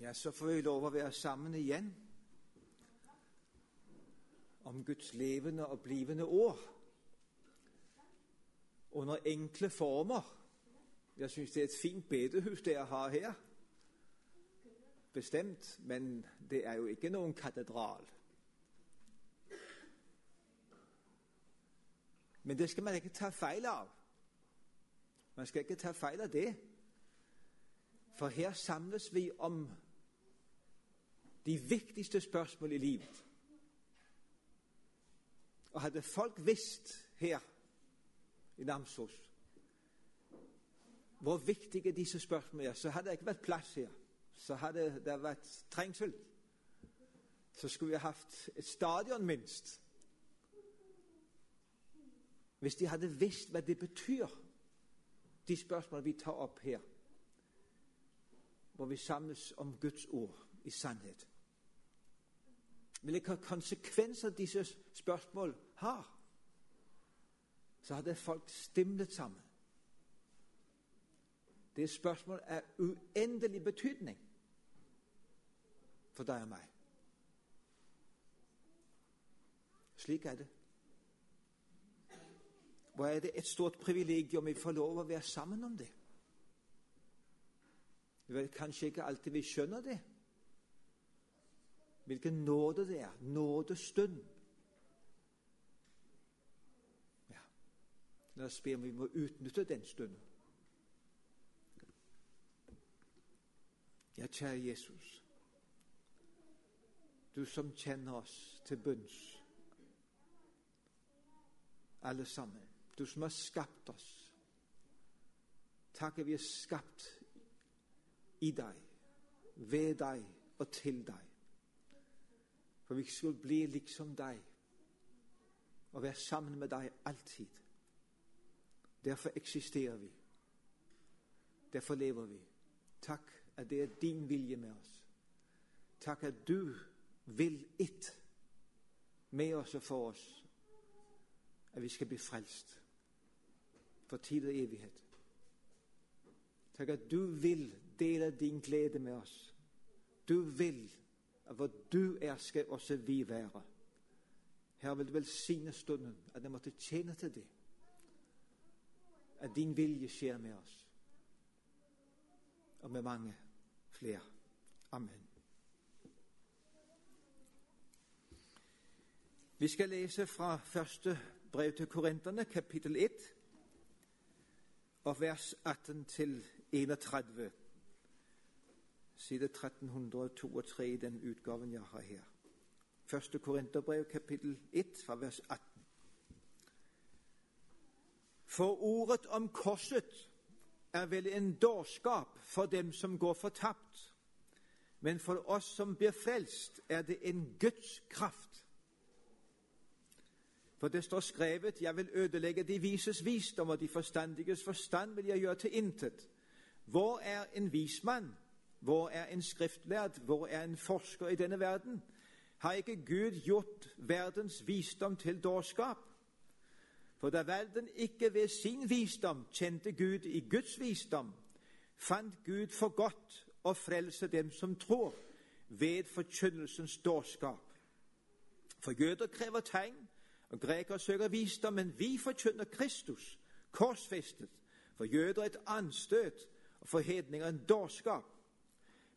Ja, så får vi lov å være sammen igjen om Guds levende og blivende ord Under enkle former. Jeg syns det er et fint bedehus dere har her. Bestemt, men det er jo ikke noen katedral. Men det skal man ikke ta feil av. Man skal ikke ta feil av det. For her samles vi om de viktigste spørsmål i livet. Og hadde folk visst her i Namsos hvor viktige disse spørsmålene er, så hadde det ikke vært plass her. Så hadde det vært trengsel. Så skulle vi hatt et stadion, minst. Hvis de hadde visst hva det betyr, de spørsmålene vi tar opp her, hvor vi samles om Guds ord i sannhet. Hvilke konsekvenser disse spørsmål har, så hadde folk stimlet sammen. Det spørsmålet er uendelig betydning for deg og meg. Slik er det. Og er det et stort privilegium vi får lov å være sammen om det. Vel, kanskje ikke alltid vi skjønner det. Hvilken nåde det er. Nådestund. Ja. La oss be om vi må utnytte den stunden. Ja, kjære Jesus. Du som kjenner oss til bunns. Alle sammen. Du som har skapt oss. Takk at vi er skapt i deg, ved deg og til deg. For vi skulle bli liksom deg og være sammen med deg alltid. Derfor eksisterer vi. Derfor lever vi. Takk at det er din vilje med oss. Takk at du vil ett med oss og for oss, at vi skal bli frelst for tid og evighet. Takk at du vil dele din glede med oss. Du vil hvor du er, skal også vi være. Her vil du velsigne stunden, at jeg måtte tjene til det. At din vilje skjer med oss, og med mange flere. Amen. Vi skal lese fra første brev til Korinterne, kapittel 1 og vers 18 til 31. Side 1302 i den utgaven jeg har her. Første Korinterbrev, kapittel 1, fra vers 18. For ordet om korset er vel en dårskap for dem som går fortapt, men for oss som blir frelst, er det en Guds kraft. For det står skrevet:" Jeg vil ødelegge de vises visdom, og de forstandiges forstand vil jeg gjøre til intet. Hvor er en vis mann? Hvor er en skriftlærd? Hvor er en forsker i denne verden? Har ikke Gud gjort verdens visdom til dårskap? For da verden ikke ved sin visdom kjente Gud i Guds visdom, fant Gud for godt å frelse dem som tror, ved forkynnelsens dårskap. For jøder krever tegn, og grekere søker visdom, men vi forkynner Kristus, korsfestet, for jøder et anstøt, og for hedninger en dårskap.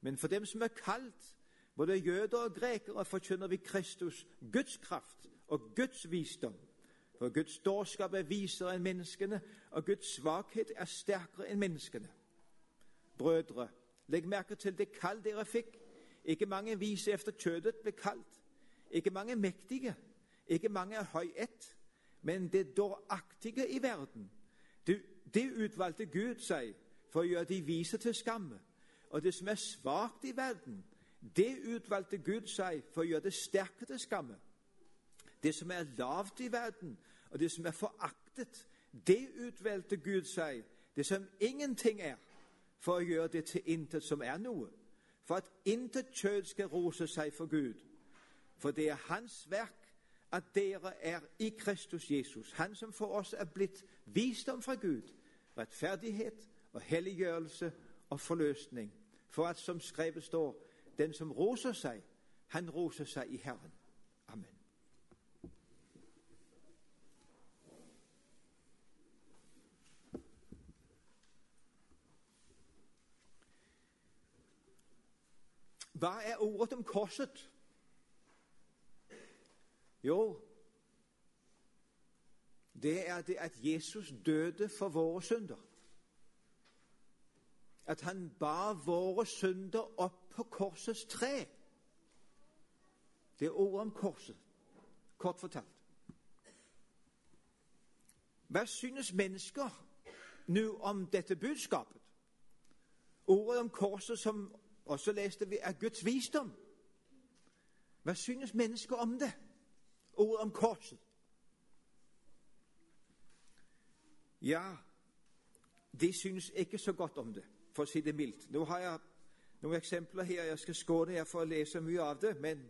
Men for dem som er kalt, både jøder og grekere, forkynner vi Kristus, Guds kraft og Guds visdom. For Guds dårskap er visere enn menneskene, og Guds svakhet er sterkere enn menneskene. Brødre, legg merke til det kall dere fikk. Ikke mange vise efter kjødet ble kalt. Ikke mange mektige ikke mange er høy ett, men det dåraktige i verden. Det, det utvalgte Gud seg for å gjøre de vise til skamme. Og det som er svakt i verden, det utvalgte Gud seg for å gjøre det sterke til skamme. Det som er lavt i verden, og det som er foraktet, det utvalgte Gud seg, det som ingenting er, for å gjøre det til intet som er noe. For at intet kjød skal rose seg for Gud. For det er Hans verk at dere er i Kristus Jesus, Han som for oss er blitt visdom fra Gud, rettferdighet og helliggjørelse og forløsning, for at, som skrevet står, Den som roser seg, han roser seg i Herren. Amen. Hva er ordet om korset? Jo, det er det at Jesus døde for våre synder. At han bar våre synder opp på korsets tre. Det er ordet om korset, kort fortalt. Hva synes mennesker nå om dette budskapet? Ordet om korset, som også leste vi, er Guds visdom. Hva synes mennesker om det? Ordet om korset. Ja, de synes ikke så godt om det, for å si det mildt. Nå har jeg noen eksempler her. Jeg skal skåne her for å lese mye av det. Men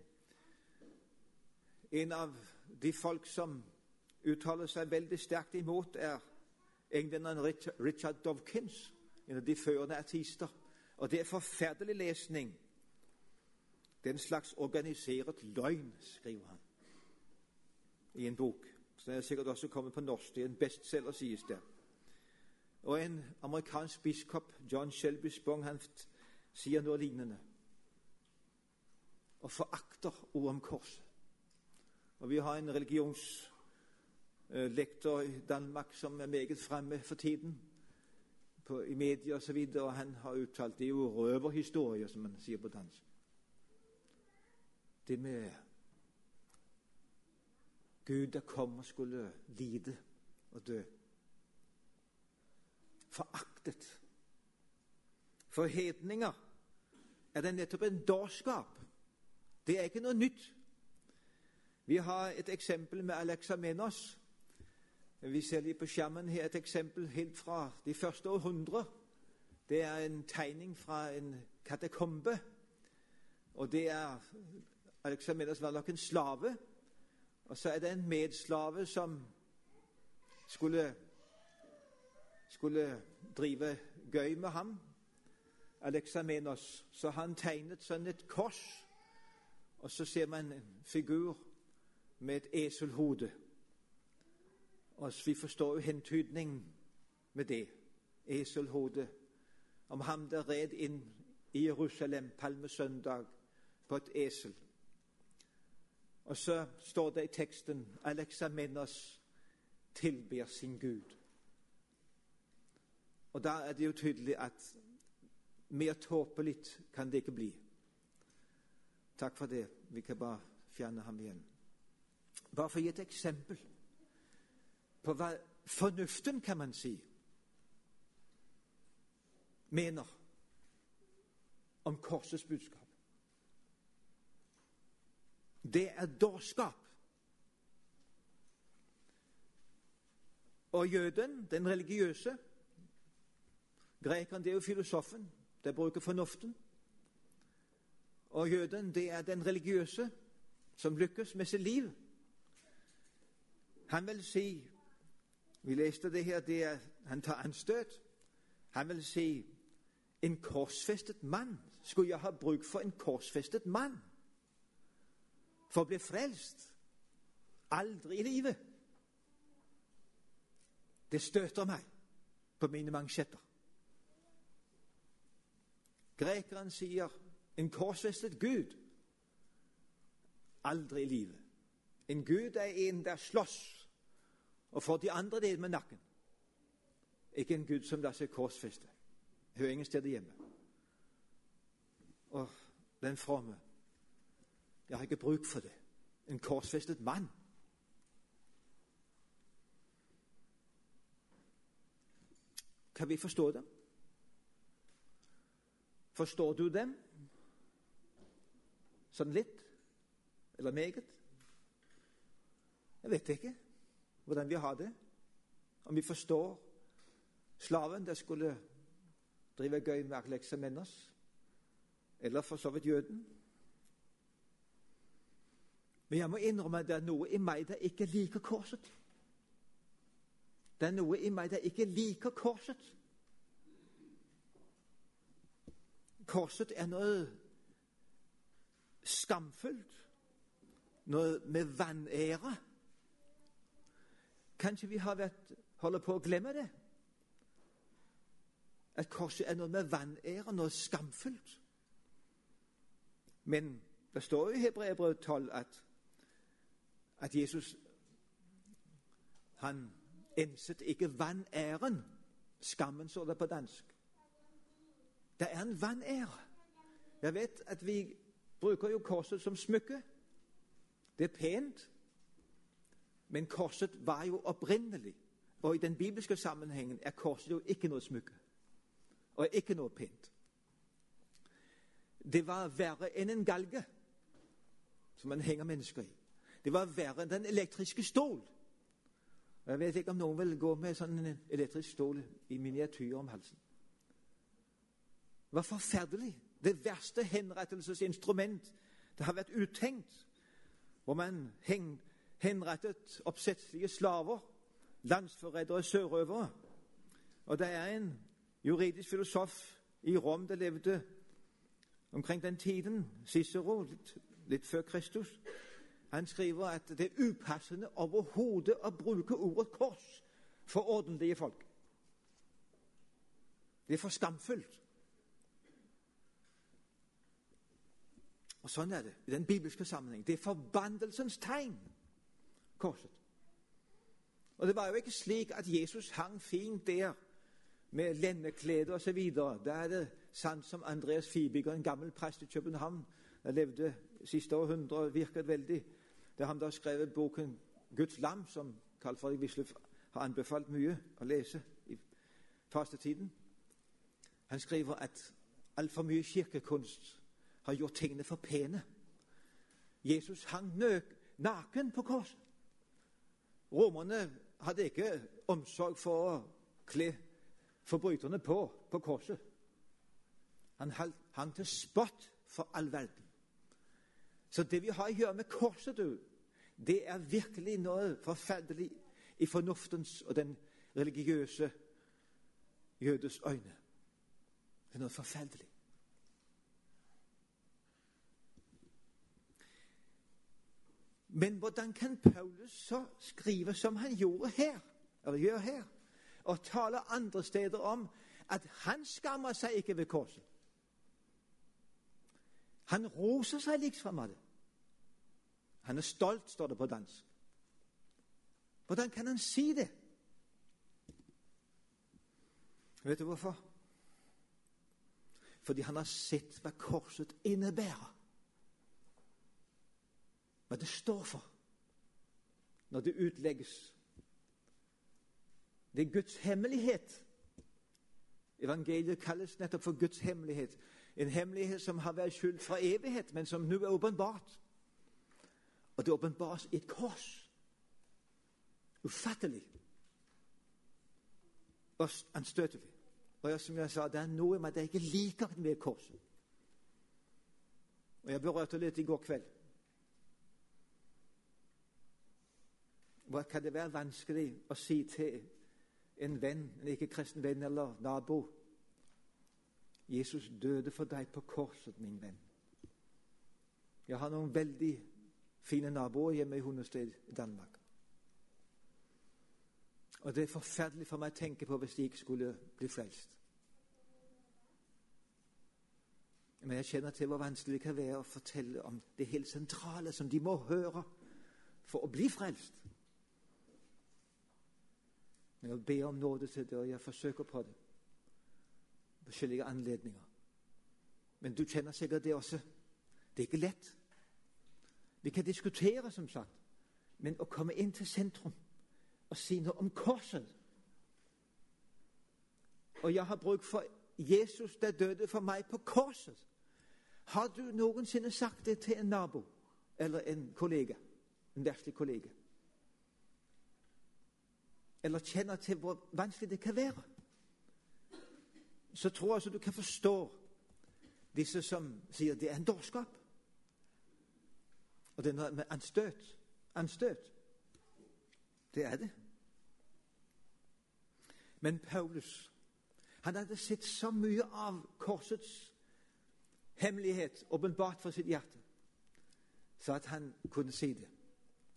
en av de folk som uttaler seg veldig sterkt imot, er englenderen Richard Dovkins, en av de førende artister. Og det er forferdelig lesning. Det er en slags organisert løgn, skriver han i en bok. Så den er sikkert også kommet på norsk. Det er en bestselger, sies det. Og en amerikansk biskop, John Shelby Spong, sier noe lignende. Og forakter ordet om korset. Og vi har en religionslektor i Danmark som er meget fremme for tiden på, i media osv., og, så og han har uttalt det er jo røverhistorie, som man sier på dansk. Det med Gud der kom og skulle lide og dø. Foraktet. For hedninger er det nettopp en dårskap. Det er ikke noe nytt. Vi har et eksempel med Alexamenos. Vi ser litt på skjermen her et eksempel helt fra de første århundrer. Det er en tegning fra en katakombe. Og det er Alexamenos var nok en slave og så er det en medslave som skulle, skulle drive gøy med ham, Alexamenos. Så han tegnet sånn et kors, og så ser man en figur med et eselhode. Og vi forstår jo hentydningen med det. Eselhode. Om ham der red inn i Jerusalem palmesøndag på et esel. Og så står det i teksten Alexamenos tilber sin Gud. Og da er det jo tydelig at mer tåpelig kan det ikke bli. Takk for det. Vi kan bare fjerne ham igjen. Bare for å gi et eksempel på hva fornuften, kan man si, mener om korsets budskap. Det er dårskap. Og jøden, den religiøse Grekeren, det er jo filosofen. Det bruker fornuften. Og jøden, det er den religiøse som lykkes med sitt liv. Han vil si Vi leste det her, det er, han tar anstøt. Han vil si en korsfestet mann. Skulle jeg ha bruk for en korsfestet mann? for å bli frelst. Aldri i livet. Det støter meg på mine mansjetter. Grekeren sier en korsfestet Gud. Aldri i livet. En Gud er en der slåss og får de andre det med nakken. Ikke en Gud som lar seg korsfeste. Hører ingen steder hjemme. Og den fromme jeg har ikke bruk for det. En korsfestet mann. Kan vi forstå dem? Forstår du dem? Sånn litt? Eller meget? Jeg vet ikke hvordan vi har det. Om vi forstår slaven der skulle drive gøy med Alexamenos, eller for så vidt jøden. Men jeg må innrømme at det er noe i meg der ikke liker korset. Det er noe i meg der ikke liker korset. Korset er noe skamfullt, noe med vanære. Kanskje vi har vært, holder på å glemme det? At korset er noe med vanære, noe skamfullt. Men det står jo i Hebreerbrevet 12 at, at Jesus han enset ikke vanæren. Skammen står det på dansk. Det er en vanære. Jeg vet at vi bruker jo korset som smykke. Det er pent. Men korset var jo opprinnelig. Og i den bibelske sammenhengen er korset jo ikke noe smykke. Og ikke noe pent. Det var verre enn en galge som man henger mennesker i. Det var verre enn den elektriske stol. Jeg vet ikke om noen vil gå med sånn elektrisk stol i miniatyr om halsen. Var forferdelig. Det verste henrettelsesinstrument det har vært uttenkt. Hvor man henrettet oppsettelige slaver, landsforrædere, sørøvere. Og det er en juridisk filosof i Rom det levde omkring den tiden, Cicero, litt, litt før Kristus. Han skriver at det er upassende overhodet å bruke ordet kors for ordentlige folk. Det er for skamfullt. Og Sånn er det i den bibelske sammenheng. Det er forbandelsens tegn, korset. Og Det var jo ikke slik at Jesus hang fint der med lendeklede osv. Da er det sant som Andreas Fibiger, en gammel prest i København. der levde siste århundre og virket veldig. Det er ham som har skrevet boken 'Guds lam', som Carl Fredrik Wisløff har anbefalt mye å lese i fastetiden. Han skriver at altfor mye kirkekunst har gjort tingene for pene. Jesus hang naken på korset. Romerne hadde ikke omsorg for å kle forbryterne på på korset. Han hang til spott for all verden. Så det vi har å gjøre med korset, du, det er virkelig noe forferdelig i fornuftens og den religiøse jødes øyne. Det er noe forferdelig. Men hvordan kan Paulus så skrive som han gjorde her, eller gjør her, og tale andre steder om at han skammer seg ikke ved korset? Han roser seg liksom av det. Han er stolt, står det på dansk. Hvordan kan han si det? Vet du hvorfor? Fordi han har sett hva korset innebærer hva det står for når det utlegges. Det er Guds hemmelighet. Evangeliet kalles nettopp for Guds hemmelighet. En hemmelighet som har vært skjult fra evighet, men som nå er åpenbart. Og det åpenbares i et kors. Ufattelig. Og anstøtelig. Og jeg, som jeg sa, det er noe med at jeg ikke liker med korset. Og jeg berørte litt i går kveld. Hva kan det være vanskelig å si til en venn, en ikke-kristen venn eller nabo Jesus døde for deg på korset, min venn. Jeg har noen veldig fine naboer hjemme i Hundested i Danmark. Og det er forferdelig for meg å tenke på hvis de ikke skulle bli frelst. Men jeg kjenner til hvor vanskelig det kan være å fortelle om det helt sentrale som de må høre for å bli frelst. Men jeg ber om nåde til det, og jeg forsøker på det. Forskjellige anledninger. Men du kjenner sikkert det også. Det er ikke lett. Vi kan diskutere, som sagt, men å komme inn til sentrum og si noe om korset Og jeg har bruk for Jesus, der døde for meg på korset. Har du noensinne sagt det til en nabo eller en kollega? En verdslig kollega? Eller kjenner til hvor vanskelig det kan være, så tror jeg altså du kan forstå disse som sier det er en dårskap. Og det er noe med anstøt. Anstøt. Det er det. Men Paulus han hadde sett så mye av korsets hemmelighet åpenbart for sitt hjerte. så at han kunne si det.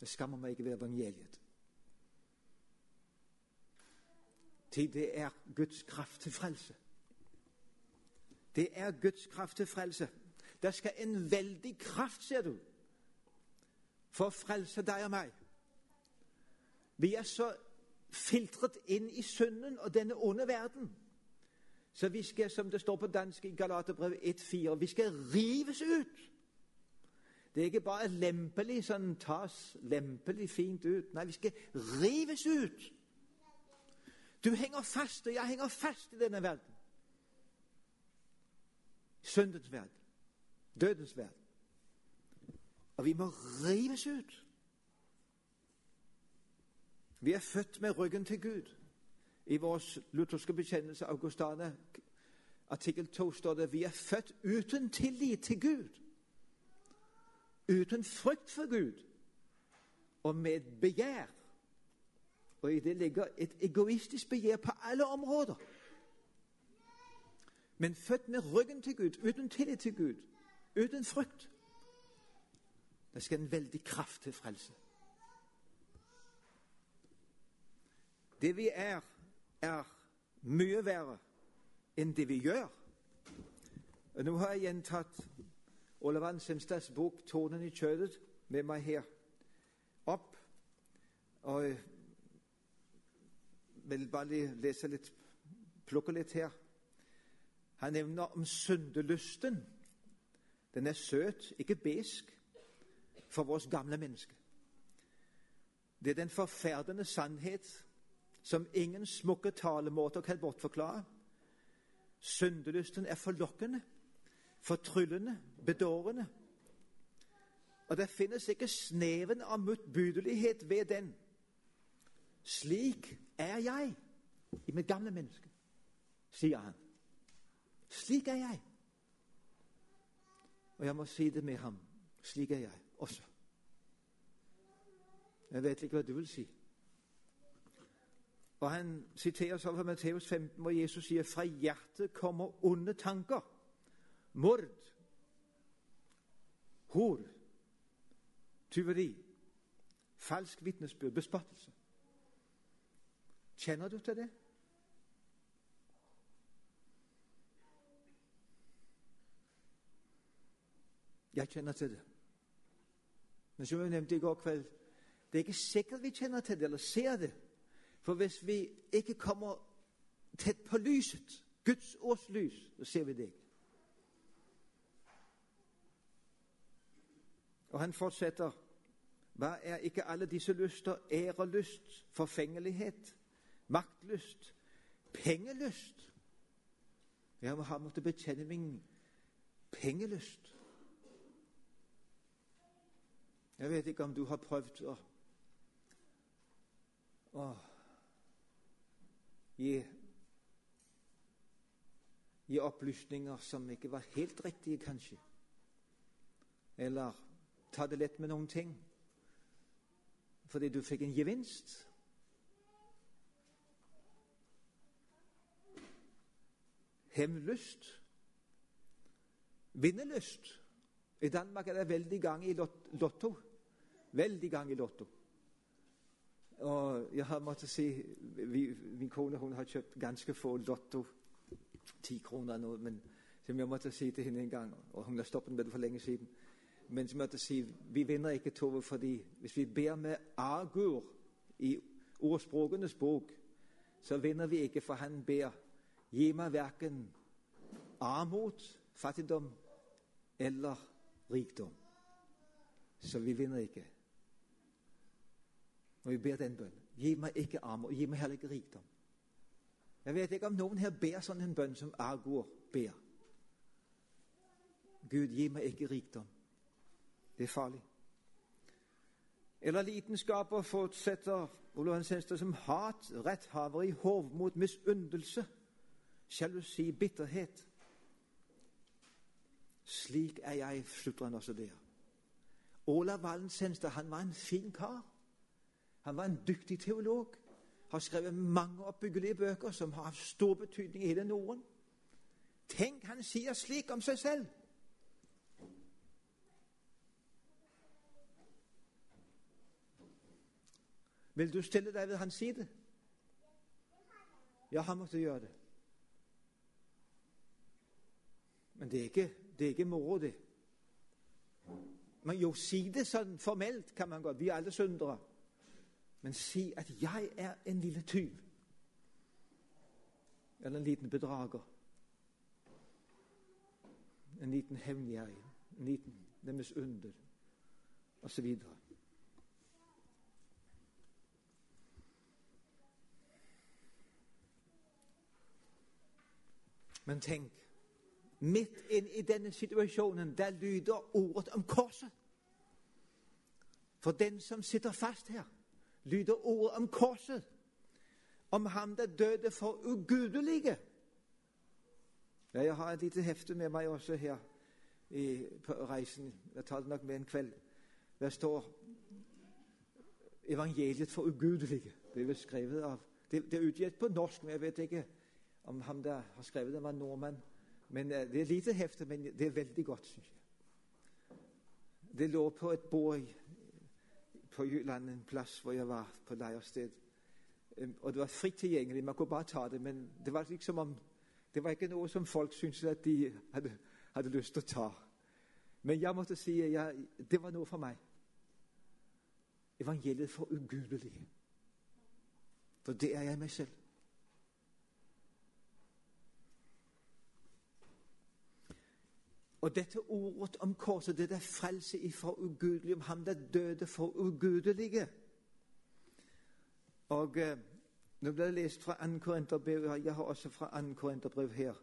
Det skammer meg ikke ved evangeliet. Til det er Guds kraft til frelse. Det er Guds kraft til frelse. Det skal en veldig kraft, ser du, for å frelse deg og meg. Vi er så filtret inn i synden og denne onde verden. Så vi skal, som det står på dansk i Galaterbrevet 1,4, vi skal rives ut. Det er ikke bare lempelig sånn tas lempelig fint ut. Nei, vi skal rives ut. Du henger fast, og jeg henger fast i denne verden. Syndens verden. Dødens verden. Og vi må rives ut. Vi er født med ryggen til Gud. I vår lutherske bekjennelse, Augustane, artikkel 2, står det vi er født uten tillit til Gud. Uten frykt for Gud. Og med begjær. Og i det ligger et egoistisk begjær på alle områder. Men født med ryggen til Gud, uten tillit til Gud, uten frykt. Det skal en veldig kraft til frelse. Det vi er, er mye verre enn det vi gjør. Og Nå har jeg gjentatt Olavan Ansemstads bok 'Tårnen i kjødet' med meg her opp. Og vil bare lese litt, plukke litt her. Han nevner om syndelysten. Den er søt, ikke besk, for vårt gamle menneske. Det er den forferdende sannhet som ingen smukke talemåter kan bortforklare. Syndelysten er forlokkende, fortryllende, bedårende. Og det finnes ikke sneven av motbydelighet ved den. Slik er jeg i mitt gamle menneske, sier han. Slik er jeg. Og jeg må si det med ham. Slik er jeg også. Jeg vet ikke hva du vil si. Og Han siterer så fra Matteus 15, hvor Jesus sier fra hjertet kommer onde tanker. Mord, hor, tyveri, falsk vitnesbyrd, bespottelse. Kjenner du til det? Jeg kjenner til det. Men som jeg nevnte i går kveld, det er ikke sikkert vi kjenner til det eller ser det. For hvis vi ikke kommer tett på lyset, Guds års lys, så ser vi det ikke. Og han fortsetter. Hva er ikke alle disse lyster? Ærelyst, forfengelighet, maktlyst, pengelyst. Jeg har måttet bekjenne min pengelyst. Jeg vet ikke om du har prøvd å, å gi, gi opplysninger som ikke var helt riktige, kanskje. Eller ta det lett med noen ting fordi du fikk en gevinst. Hevnlyst. vinnerlyst. I Danmark er det veldig gang i lotto. Veldig gang i lotto. Og jeg har måttet si vi, Min kone hun har kjøpt ganske få Lotto. Ti kroner nå. Men som jeg måtte si til henne en gang, og hun har stoppet med det for lenge siden Men som jeg måtte si vi vinner ikke, Tove, fordi hvis vi ber med agur i ordspråkenes bok, så vinner vi ikke, for han ber gi meg verken armod, fattigdom eller rikdom. Så vi vinner ikke når vi ber den bønnen. Gi meg ikke armod, gi meg heller ikke rikdom. Jeg vet ikke om noen her ber sånn en bønn som Agur ber. Gud, gi meg ikke rikdom. Det er farlig. Eller lidenskaper fortsetter Olav Senstad som hat, retthaveri, hovmot, misunnelse, sjalusi, bitterhet. Slik er jeg, slutter han også der. Ola Wallensenster han var en fin kar. Han var en dyktig teolog. Har skrevet mange oppbyggelige bøker som har hatt stor betydning i hele Norden. Tenk, han sier slik om seg selv! Vil du stille deg ved hans side? Ja, han måtte gjøre det. Men det er ikke, det er ikke moro, det. Men jo, si det sånn formelt kan man godt. Vi er alle syndere. Men si at 'jeg er en lille tyv'. Eller en liten bedrager. En liten hevngjerrig. En liten deres under. Og så videre. Men tenk Midt inn i denne situasjonen, der lyder ordet om korset. For den som sitter fast her, lyder ordet om korset. Om ham der døde for ugudelige. Ja, jeg har et lite hefte med meg også her i, på reisen. Jeg tar det nok med en kveld. Der står 'Evangeliet for ugudelige'. Det er skrevet av Det, det er utgitt på norsk, men jeg vet ikke om han der har skrevet det, var nordmann. Men uh, Det er lite hefte, men det er veldig godt, syns jeg. Det lå på et bord på Jylland, en plass hvor jeg var på leirsted. Og det var fritt tilgjengelig. Man kunne bare ta det. Men det var liksom om det var ikke noe som folk syntes at de hadde, hadde lyst til å ta. Men jeg måtte si at jeg, det var noe for meg. Evangeliet for ugudelige. For det er jeg meg selv. Og dette ordet om korset, det er frelse ifra ugudelig, om ham der døde for ugudelige. Og eh, nå ble det lest fra 2. Korinterbrev. Jeg har også fra 2. Korinterbrev her,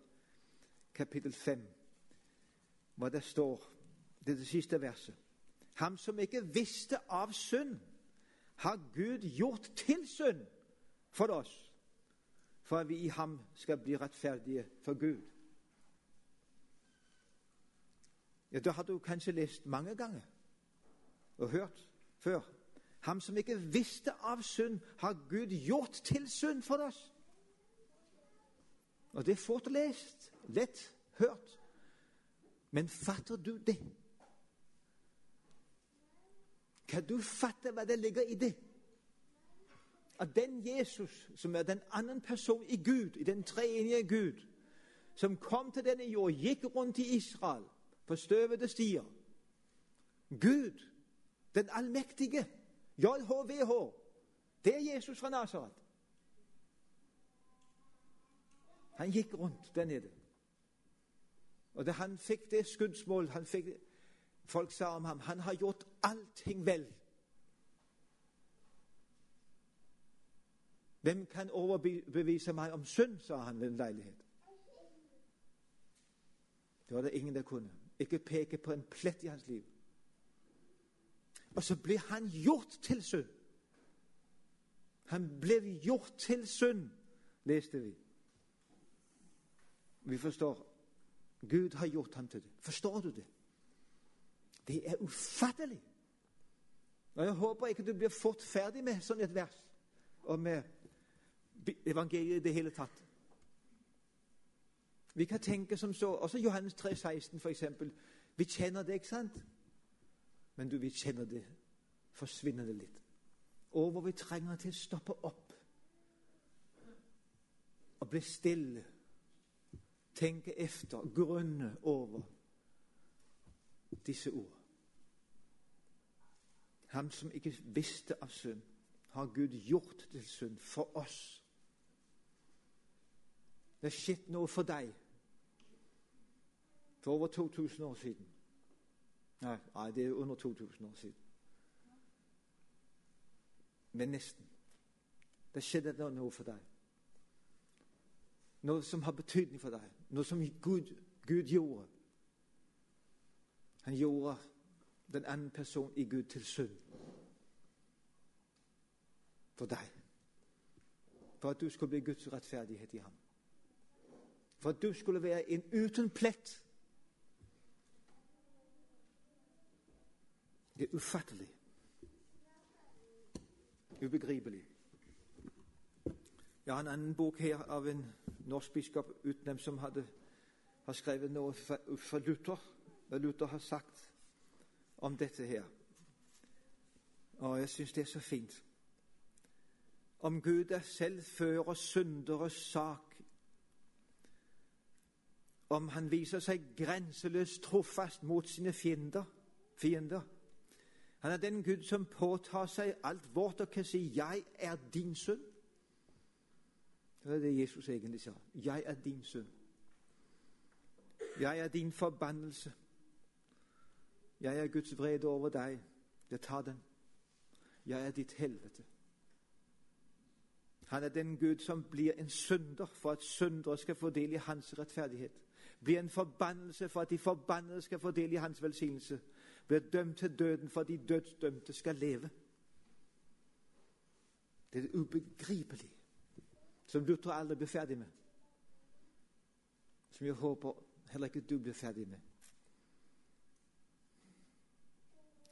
kapittel 5, hvor det står Det er det siste verset. Ham som ikke visste av synd, har Gud gjort til synd for oss, for at vi i ham skal bli rettferdige for Gud. Ja, Det har du kanskje lest mange ganger og hørt før. Ham som ikke visste av synd, har Gud gjort til synd for oss. Og det er fort lest, lett hørt. Men fatter du det? Kan du fatte hva det ligger i det? At den Jesus, som er den andre person i Gud, i den treenige Gud, som kom til denne jord, gikk rundt i Israel på støvete stier Gud, den allmektige, JHVH. Det er Jesus fra Nasaret. Han gikk rundt der nede. Og da han fikk det skuddsmål han fikk, Folk sa om ham han har gjort allting vel. Hvem kan overbevise meg om synd, sa han ved en leilighet. Det var det ingen der kunne. Ikke peke på en plett i hans liv. Og så blir han gjort til synd. Han ble gjort til synd, leste vi. Vi forstår Gud har gjort ham til det. Forstår du det? Det er ufattelig. Og Jeg håper ikke du blir fort ferdig med sånn et vers og med evangeliet i det hele tatt. Vi kan tenke som så Også Johannes 3, 16 for eksempel. Vi kjenner det, ikke sant? Men du, vi kjenner det forsvinner det litt. Og hvor vi trenger til å stoppe opp og bli stille. Tenke efter, grunne over disse ord. Ham som ikke visste av synd, har Gud gjort til synd for oss. Det har skjedd noe for deg for over 2000 år siden. Nei, nei, det er under 2000 år siden. Men nesten. Det skjedde noe for deg. Noe som har betydning for deg. Noe som Gud, Gud gjorde. Han gjorde den andre personen i Gud til synd. For deg. For at du skulle bli Guds rettferdighet i ham. For at du skulle være en uten plett. Det er ufattelig. Ubegripelig. Jeg har en annen bok her av en norsk biskop utnevnt som hadde, har skrevet noe fra Luther, hva Luther har sagt om dette her. Og jeg syns det er så fint. om Gud er selv fører synderes sak, om han viser seg grenseløst trofast mot sine fiender, fiender. Han er den Gud som påtar seg alt vårt og kan si 'Jeg er din sønn'. Det er det Jesus egentlig sa. 'Jeg er din sønn'. Jeg er din forbannelse. Jeg er Guds vrede over deg. Jeg tar den. Jeg er ditt helvete. Han er den Gud som blir en synder for at syndere skal få del i hans rettferdighet. Blir en forbannelse for at de forbannede skal få del i hans velsignelse. Blir dømt til døden for de dødsdømte skal leve. Det er det ubegripelige som Luther aldri blir ferdig med. Som jeg håper heller ikke du blir ferdig med.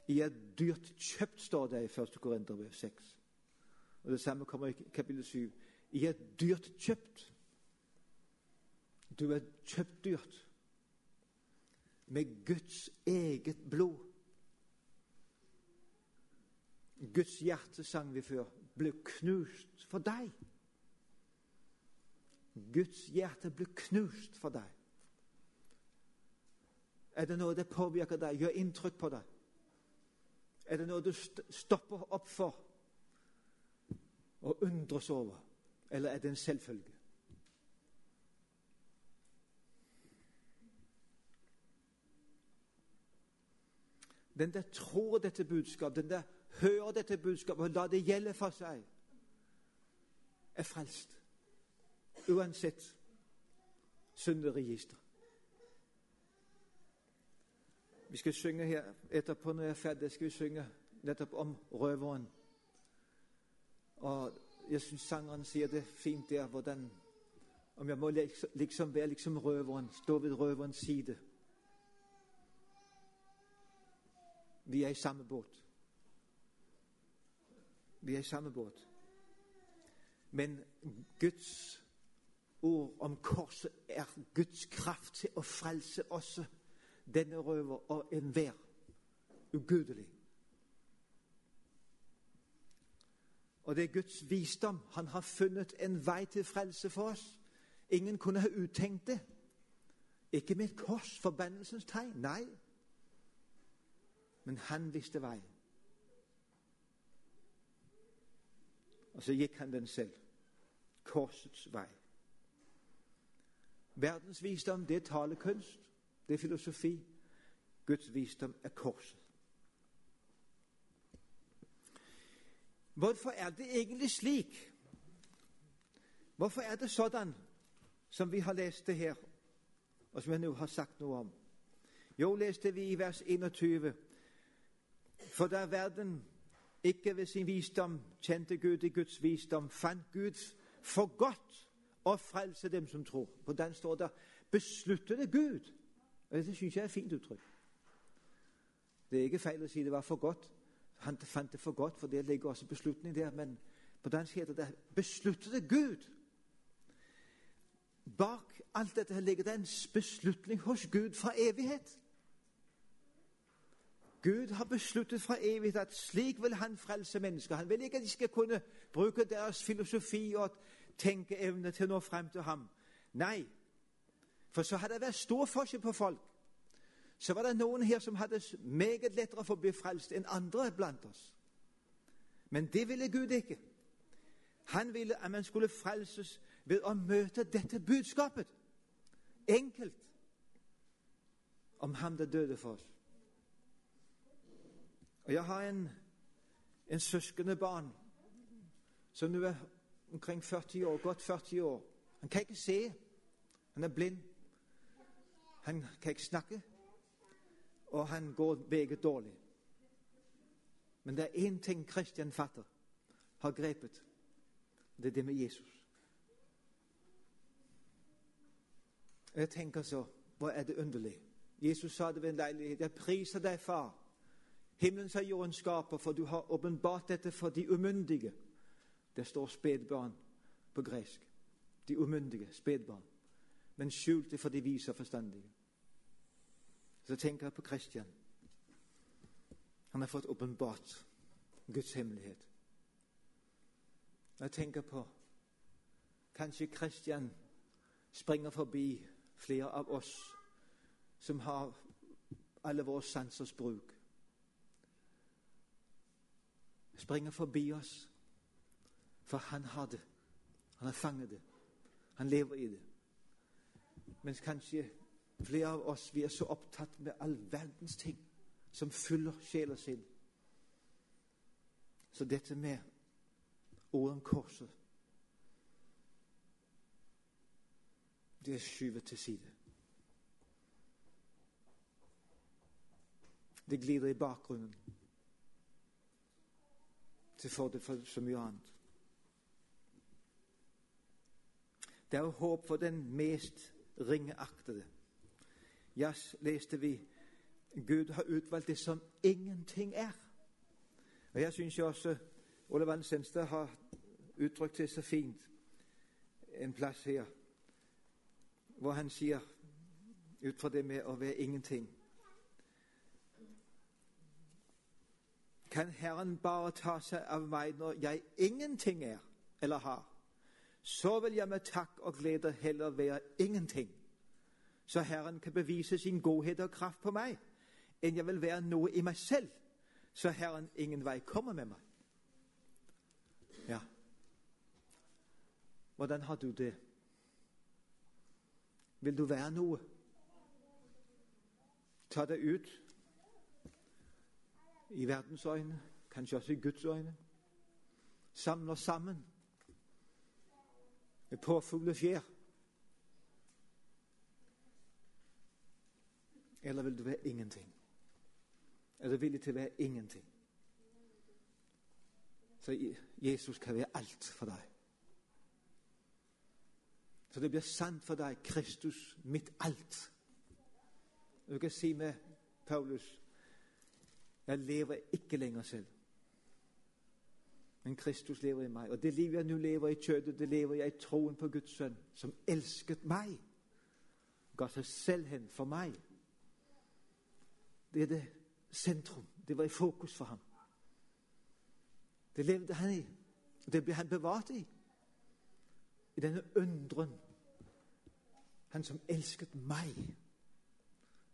I er dyrt kjøpt, står det i 1. Korinterbrev 6. Og Det samme kommer i kapittel 7. I er dyrt kjøpt. Du er kjøpt dyrt. Med Guds eget blod. Guds hjerte, sang vi før, ble knust for deg. Guds hjerte ble knust for deg. Er det noe det påvirker deg, gjør inntrykk på deg? Er det noe du stopper opp for og undres over? Eller er det en selvfølge? Den der tror dette budskapet, den der hører dette budskapet og lar det gjelde for seg, er frelst. Uansett synderegister. Vi skal synge her etterpå når jeg er ferdig, skal vi synge nettopp om røveren. Og jeg syns sangeren sier det fint der, hvordan Om jeg må liksom være liksom røveren, stå ved røverens side. Vi er i samme båt. Vi er i samme båt. Men Guds ord om korset er Guds kraft til å frelse oss denne røver og enhver ugudelig. Og det er Guds visdom. Han har funnet en vei til frelse for oss. Ingen kunne ha uttenkt det. Ikke med et kors, forbannelsens tegn. Nei. Men han visste vei. Og så gikk han den selv. Korsets vei. Verdens visdom, det er talekunst. Det er filosofi. Guds visdom er korset. Hvorfor er det egentlig slik? Hvorfor er det sånn som vi har lest det her, og som jeg nå har sagt noe om? Jo, leste vi i vers 21. For da verden ikke ved sin visdom kjente Gud i Guds visdom, fant Gud for godt å frelse dem som tror. På den står det 'besluttede Gud'. Og Dette syns jeg er et fint uttrykk. Det er ikke feil å si det var for godt. Han fant det for godt, for det ligger også beslutning der. Men på dansk heter det 'besluttede Gud'. Bak alt dette ligger det en beslutning hos Gud fra evighet. Gud har besluttet fra evighet at slik vil han frelse mennesker. Han vil ikke at de skal kunne bruke deres filosofi og tenkeevne til å nå frem til ham. Nei, for så hadde det vært stor forskjell på folk. Så var det noen her som hadde meget lettere for å bli frelst enn andre blant oss. Men det ville Gud ikke. Han ville at man skulle frelses ved å møte dette budskapet. Enkelt. Om ham der døde for oss. Og Jeg har en, en søskenbarn som nå er omkring 40 år, godt 40 år. Han kan ikke se. Han er blind. Han kan ikke snakke, og han går meget dårlig. Men det er én ting Kristian fatter har grepet. Det er det med Jesus. Jeg tenker så Hva er det underlig? Jesus sa det ved en leilighet. Jeg priser deg, far, himmelens og jordens skaper, for du har åpenbart dette for de umyndige. Det står spedbarn på gresk. De umyndige, spedbarn men skjulte for de vise og forstandige. Så tenker jeg på Kristian. Han har fått åpenbart Guds hemmelighet. Jeg tenker på Kanskje Kristian springer forbi flere av oss som har alle våre sansers bruk. Springer forbi oss, for han har det. Han har fanget det. Han lever i det. Mens kanskje flere av oss vi er så opptatt med all verdens ting som fyller sjela sin. Så dette med ordet om korset det er skyvet til side. Det glider i bakgrunnen til fordel for så mye annet. Det er håp for den mest ringeaktede. Ja, leste vi Gud har utvalgt det som ingenting er. Og Jeg syns også Ole Vann Senstad har uttrykt det så fint en plass her, hvor han sier ut fra det med å være ingenting Kan Herren bare ta seg av meg når jeg ingenting er eller har? Så vil jeg med takk og glede heller være ingenting, så Herren kan bevise sin godhet og kraft på meg, enn jeg vil være noe i meg selv, så Herren ingen vei kommer med meg. Ja, hvordan har du det? Vil du være noe? Ta deg ut i verdens øyne, kanskje også i Guds øyne. Samler sammen med påfugl og fjær. Eller vil du være ingenting? Er du villig til å være ingenting? Så Jesus kan være alt for deg. Så det blir sant for deg, Kristus, mitt alt. Du kan si med Paulus jeg lever ikke lenger selv. Men Kristus lever i meg. Og det livet jeg nå lever i kjødet, det lever jeg i troen på Guds sønn, som elsket meg. Ga seg selv hen for meg. Det er det sentrum. Det var i fokus for ham. Det levde han i. Og det ble han bevart i. I denne undren. Han som elsket meg.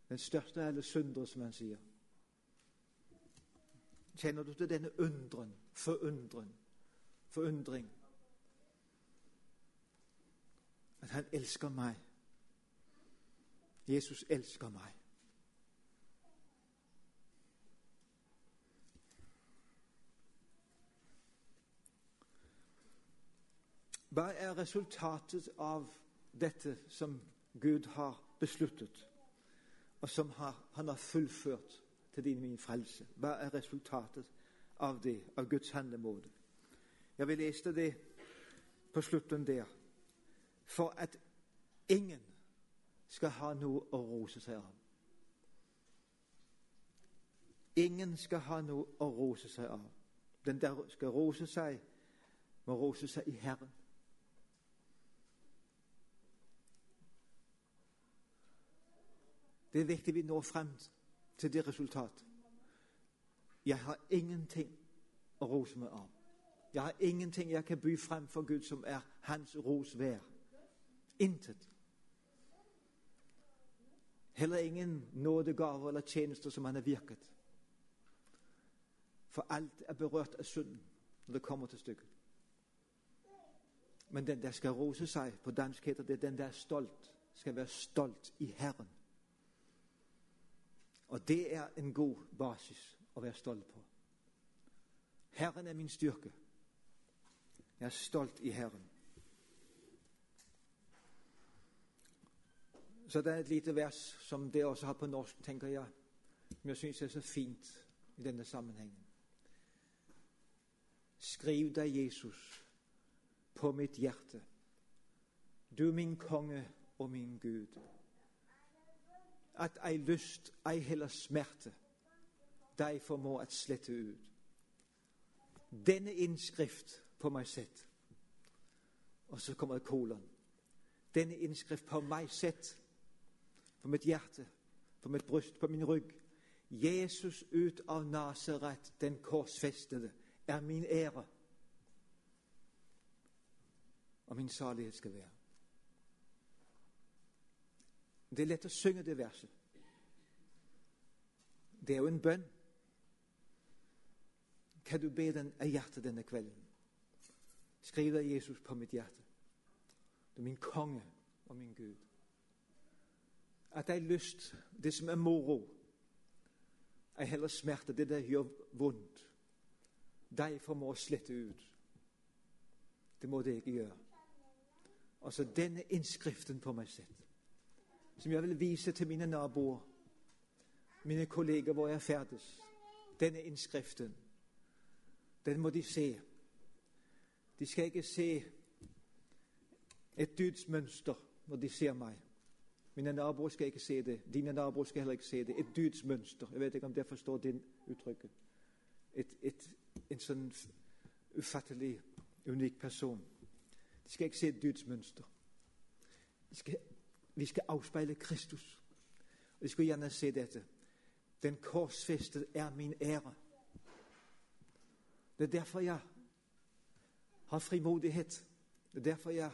Den største av alle syndere, som han sier. Kjenner du til denne undren, forundren, forundring? At han elsker meg. Jesus elsker meg. Hva er resultatet av dette som Gud har besluttet, og som han har fullført til din min frelse? Hva er resultatet av det, av Guds handlemåte? Jeg vil lese det på slutten der. For at ingen skal ha noe å rose seg av. Ingen skal ha noe å rose seg av. Den der skal rose seg, må rose seg i Herren. Det er viktig vi når frem til det resultat. Jeg har ingenting å rose meg av. Jeg har ingenting jeg kan by frem for Gud som er hans ros hver. Intet. Heller ingen nådegaver eller tjenester som han har virket. For alt er berørt av synden når det kommer til stykket. Men den der skal rose seg, på dansk heter det den der er stolt, skal være stolt i Herren. Og det er en god basis å være stolt på. Herren er min styrke. Jeg er stolt i Herren. Så det er et lite vers som det også har på norsk, tenker jeg, som jeg syns er så fint i denne sammenhengen. Skriv deg, Jesus, på mitt hjerte, du min konge og min Gud at ei lyst, ei heller smerte, deg formå at slette ut. Denne innskrift på meg sett. Og så kommer kolon. Denne innskrift på meg sett, på mitt hjerte, på mitt bryst, på min rygg. Jesus ut av Nasaret, den korsfestede, er min ære. og min salighet skal være. Det er lett å synge det verset. Det er jo en bønn. Kan du be den av hjertet denne kvelden? Skriv deg Jesus på mitt hjerte. Du er min konge og min Gud. At jeg har lyst, det som er moro, er heller smerte, det der gjør vondt, de formår å slette ut. Det må det ikke gjøre. Altså denne innskriften på meg selv, som jeg vil vise til mine naboer, mine kolleger hvor jeg ferdes. Denne innskriften, den må de se. De skal ikke se et dydsmønster når de ser meg. Mine naboer skal ikke se det. Dine naboer skal heller ikke se det. Et dydsmønster. Jeg vet ikke om dere forstår det uttrykket. Et, et, en sånn ufattelig unik person. De skal ikke se et dydsmønster. De Skal, vi skal avspeile Kristus. Og De skal gjerne se dette. Den korsfestede er min ære. Det er derfor jeg har frimodighet. Det er derfor jeg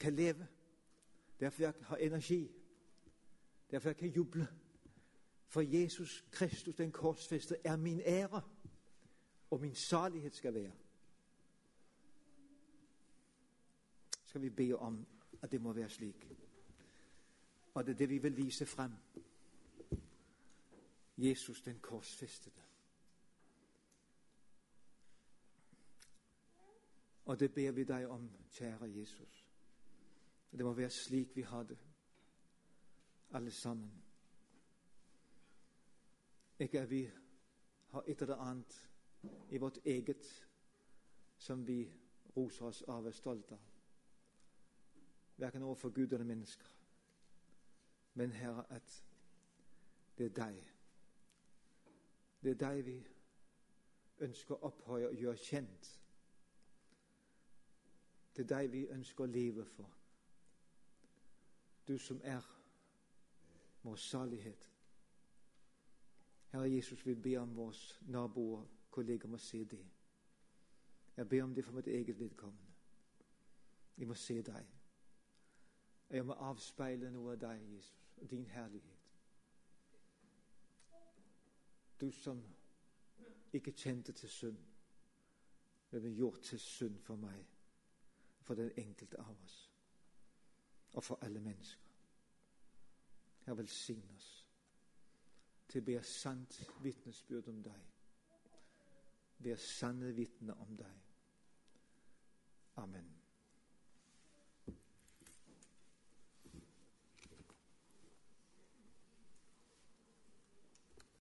kan leve. Derfor jeg har energi. Derfor jeg kan juble. For Jesus Kristus, den korsfestede, er min ære, og min salighet skal være. Skal vi be om at det må være slik. Og det er det vi vil vise frem. Jesus den korsfestede. Og det ber vi deg om, kjære Jesus. Det må være slik vi har det, alle sammen. Ikke at vi har et eller annet i vårt eget som vi roser oss av og er stolte av. Verken overfor Gud eller mennesker. Men Herre, at det er deg. Det er deg vi ønsker å opphøye og gjøre kjent. Det er deg vi ønsker å leve for. Du som er vår salighet. Herre Jesus, vi ber om våre naboer, kolleger må se det. Jeg ber om det for mitt eget vedkommende. Vi må se deg. Jeg må avspeile noe av deg, Jesus, og din herlighet. Du som ikke kjente til synd, men ble gjort til synd for meg, for den enkelte av oss, og for alle mennesker. Herre, velsign oss til å bære sant vitnesbyrd om deg. Være sanne vitner om deg.